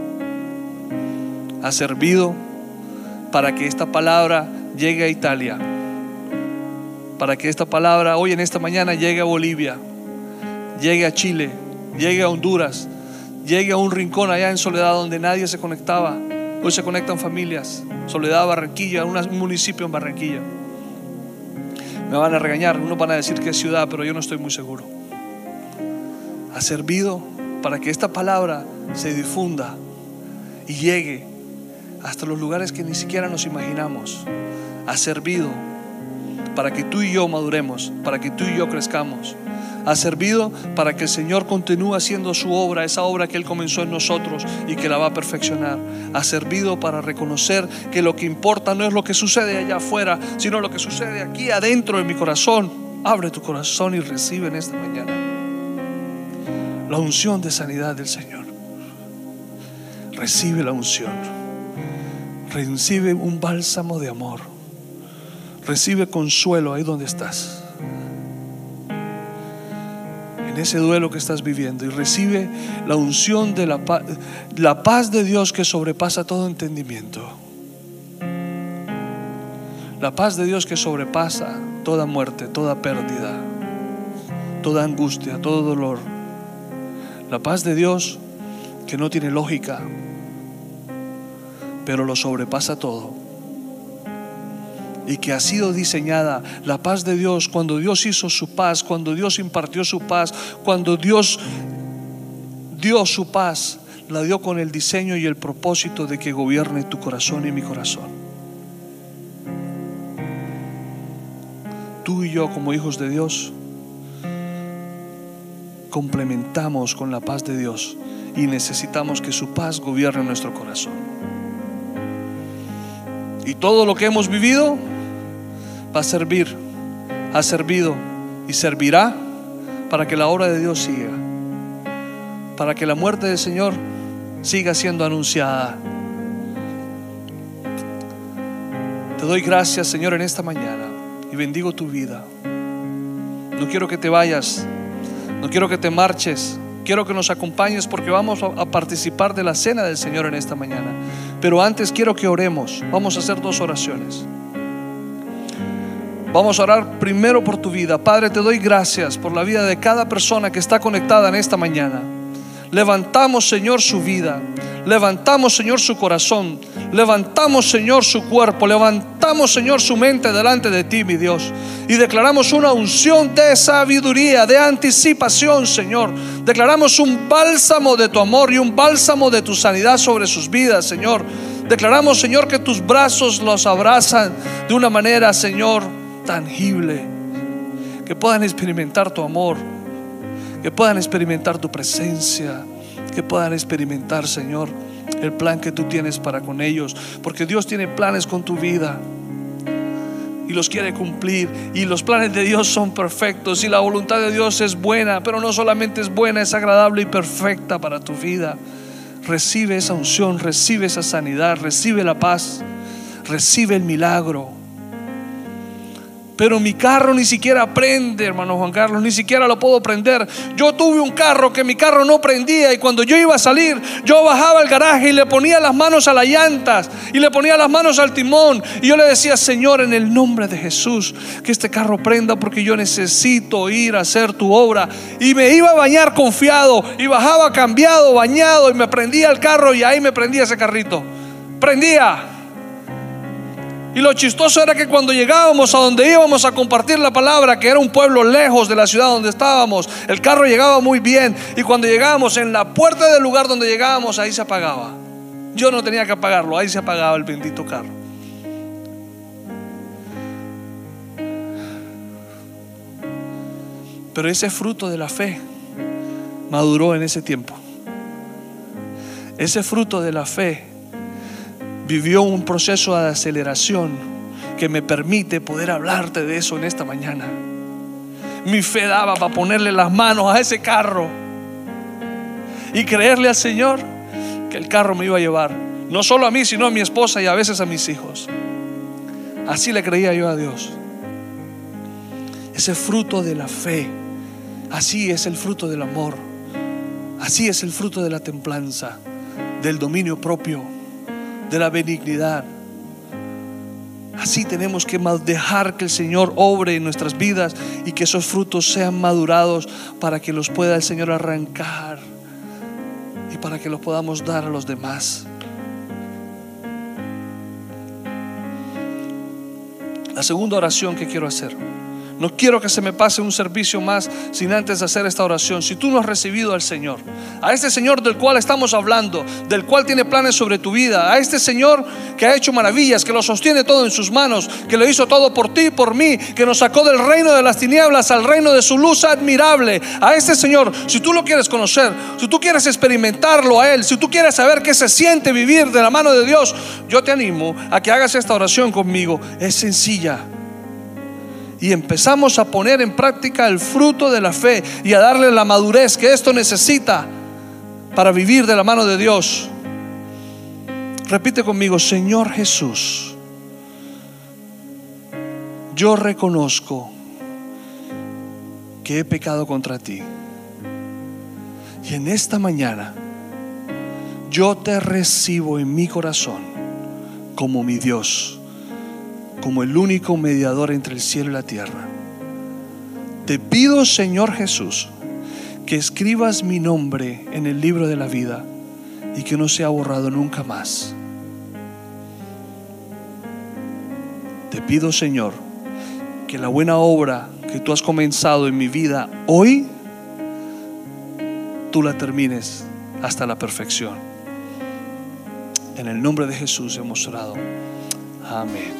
Ha servido para que esta palabra llegue a Italia. Para que esta palabra hoy en esta mañana llegue a Bolivia. Llegue a Chile. Llegue a Honduras. Llegue a un rincón allá en Soledad donde nadie se conectaba. Hoy se conectan familias. Soledad, Barranquilla, un municipio en Barranquilla. Me van a regañar, unos van a decir que es ciudad, pero yo no estoy muy seguro. Ha servido para que esta palabra se difunda y llegue hasta los lugares que ni siquiera nos imaginamos. Ha servido para que tú y yo maduremos, para que tú y yo crezcamos. Ha servido para que el Señor continúe haciendo su obra, esa obra que Él comenzó en nosotros y que la va a perfeccionar. Ha servido para reconocer que lo que importa no es lo que sucede allá afuera, sino lo que sucede aquí adentro de mi corazón. Abre tu corazón y recibe en esta mañana la unción de sanidad del Señor. Recibe la unción. Recibe un bálsamo de amor. Recibe consuelo ahí donde estás. En ese duelo que estás viviendo. Y recibe la unción de la paz, la paz de Dios que sobrepasa todo entendimiento. La paz de Dios que sobrepasa toda muerte, toda pérdida, toda angustia, todo dolor. La paz de Dios que no tiene lógica, pero lo sobrepasa todo. Y que ha sido diseñada la paz de Dios cuando Dios hizo su paz, cuando Dios impartió su paz, cuando Dios dio su paz, la dio con el diseño y el propósito de que gobierne tu corazón y mi corazón. Tú y yo como hijos de Dios complementamos con la paz de Dios y necesitamos que su paz gobierne nuestro corazón. Y todo lo que hemos vivido va a servir, ha servido y servirá para que la obra de Dios siga, para que la muerte del Señor siga siendo anunciada. Te doy gracias, Señor, en esta mañana y bendigo tu vida. No quiero que te vayas, no quiero que te marches, quiero que nos acompañes porque vamos a participar de la cena del Señor en esta mañana. Pero antes quiero que oremos. Vamos a hacer dos oraciones. Vamos a orar primero por tu vida. Padre, te doy gracias por la vida de cada persona que está conectada en esta mañana. Levantamos, Señor, su vida. Levantamos, Señor, su corazón. Levantamos, Señor, su cuerpo. Levantamos, Señor, su mente delante de ti, mi Dios. Y declaramos una unción de sabiduría, de anticipación, Señor. Declaramos un bálsamo de tu amor y un bálsamo de tu sanidad sobre sus vidas, Señor. Declaramos, Señor, que tus brazos los abrazan de una manera, Señor, tangible. Que puedan experimentar tu amor. Que puedan experimentar tu presencia. Que puedan experimentar, Señor, el plan que tú tienes para con ellos. Porque Dios tiene planes con tu vida y los quiere cumplir. Y los planes de Dios son perfectos y la voluntad de Dios es buena, pero no solamente es buena, es agradable y perfecta para tu vida. Recibe esa unción, recibe esa sanidad, recibe la paz, recibe el milagro. Pero mi carro ni siquiera prende, hermano Juan Carlos, ni siquiera lo puedo prender. Yo tuve un carro que mi carro no prendía y cuando yo iba a salir, yo bajaba al garaje y le ponía las manos a las llantas y le ponía las manos al timón y yo le decía, Señor, en el nombre de Jesús, que este carro prenda porque yo necesito ir a hacer tu obra. Y me iba a bañar confiado y bajaba cambiado, bañado y me prendía el carro y ahí me prendía ese carrito. Prendía. Y lo chistoso era que cuando llegábamos a donde íbamos a compartir la palabra, que era un pueblo lejos de la ciudad donde estábamos, el carro llegaba muy bien. Y cuando llegábamos en la puerta del lugar donde llegábamos, ahí se apagaba. Yo no tenía que apagarlo, ahí se apagaba el bendito carro. Pero ese fruto de la fe maduró en ese tiempo. Ese fruto de la fe vivió un proceso de aceleración que me permite poder hablarte de eso en esta mañana. Mi fe daba para ponerle las manos a ese carro y creerle al Señor que el carro me iba a llevar. No solo a mí, sino a mi esposa y a veces a mis hijos. Así le creía yo a Dios. Ese fruto de la fe. Así es el fruto del amor. Así es el fruto de la templanza, del dominio propio, de la benignidad. Así tenemos que dejar que el Señor obre en nuestras vidas y que esos frutos sean madurados para que los pueda el Señor arrancar y para que los podamos dar a los demás. La segunda oración que quiero hacer. No quiero que se me pase un servicio más sin antes hacer esta oración. Si tú no has recibido al Señor, a este Señor del cual estamos hablando, del cual tiene planes sobre tu vida, a este Señor que ha hecho maravillas, que lo sostiene todo en sus manos, que lo hizo todo por ti y por mí, que nos sacó del reino de las tinieblas al reino de su luz admirable, a este Señor, si tú lo quieres conocer, si tú quieres experimentarlo a Él, si tú quieres saber qué se siente vivir de la mano de Dios, yo te animo a que hagas esta oración conmigo. Es sencilla y empezamos a poner en práctica el fruto de la fe y a darle la madurez que esto necesita para vivir de la mano de Dios. Repite conmigo, Señor Jesús, yo reconozco que he pecado contra ti. Y en esta mañana yo te recibo en mi corazón como mi Dios como el único mediador entre el cielo y la tierra. Te pido, Señor Jesús, que escribas mi nombre en el libro de la vida y que no sea borrado nunca más. Te pido, Señor, que la buena obra que tú has comenzado en mi vida hoy, tú la termines hasta la perfección. En el nombre de Jesús hemos orado. Amén.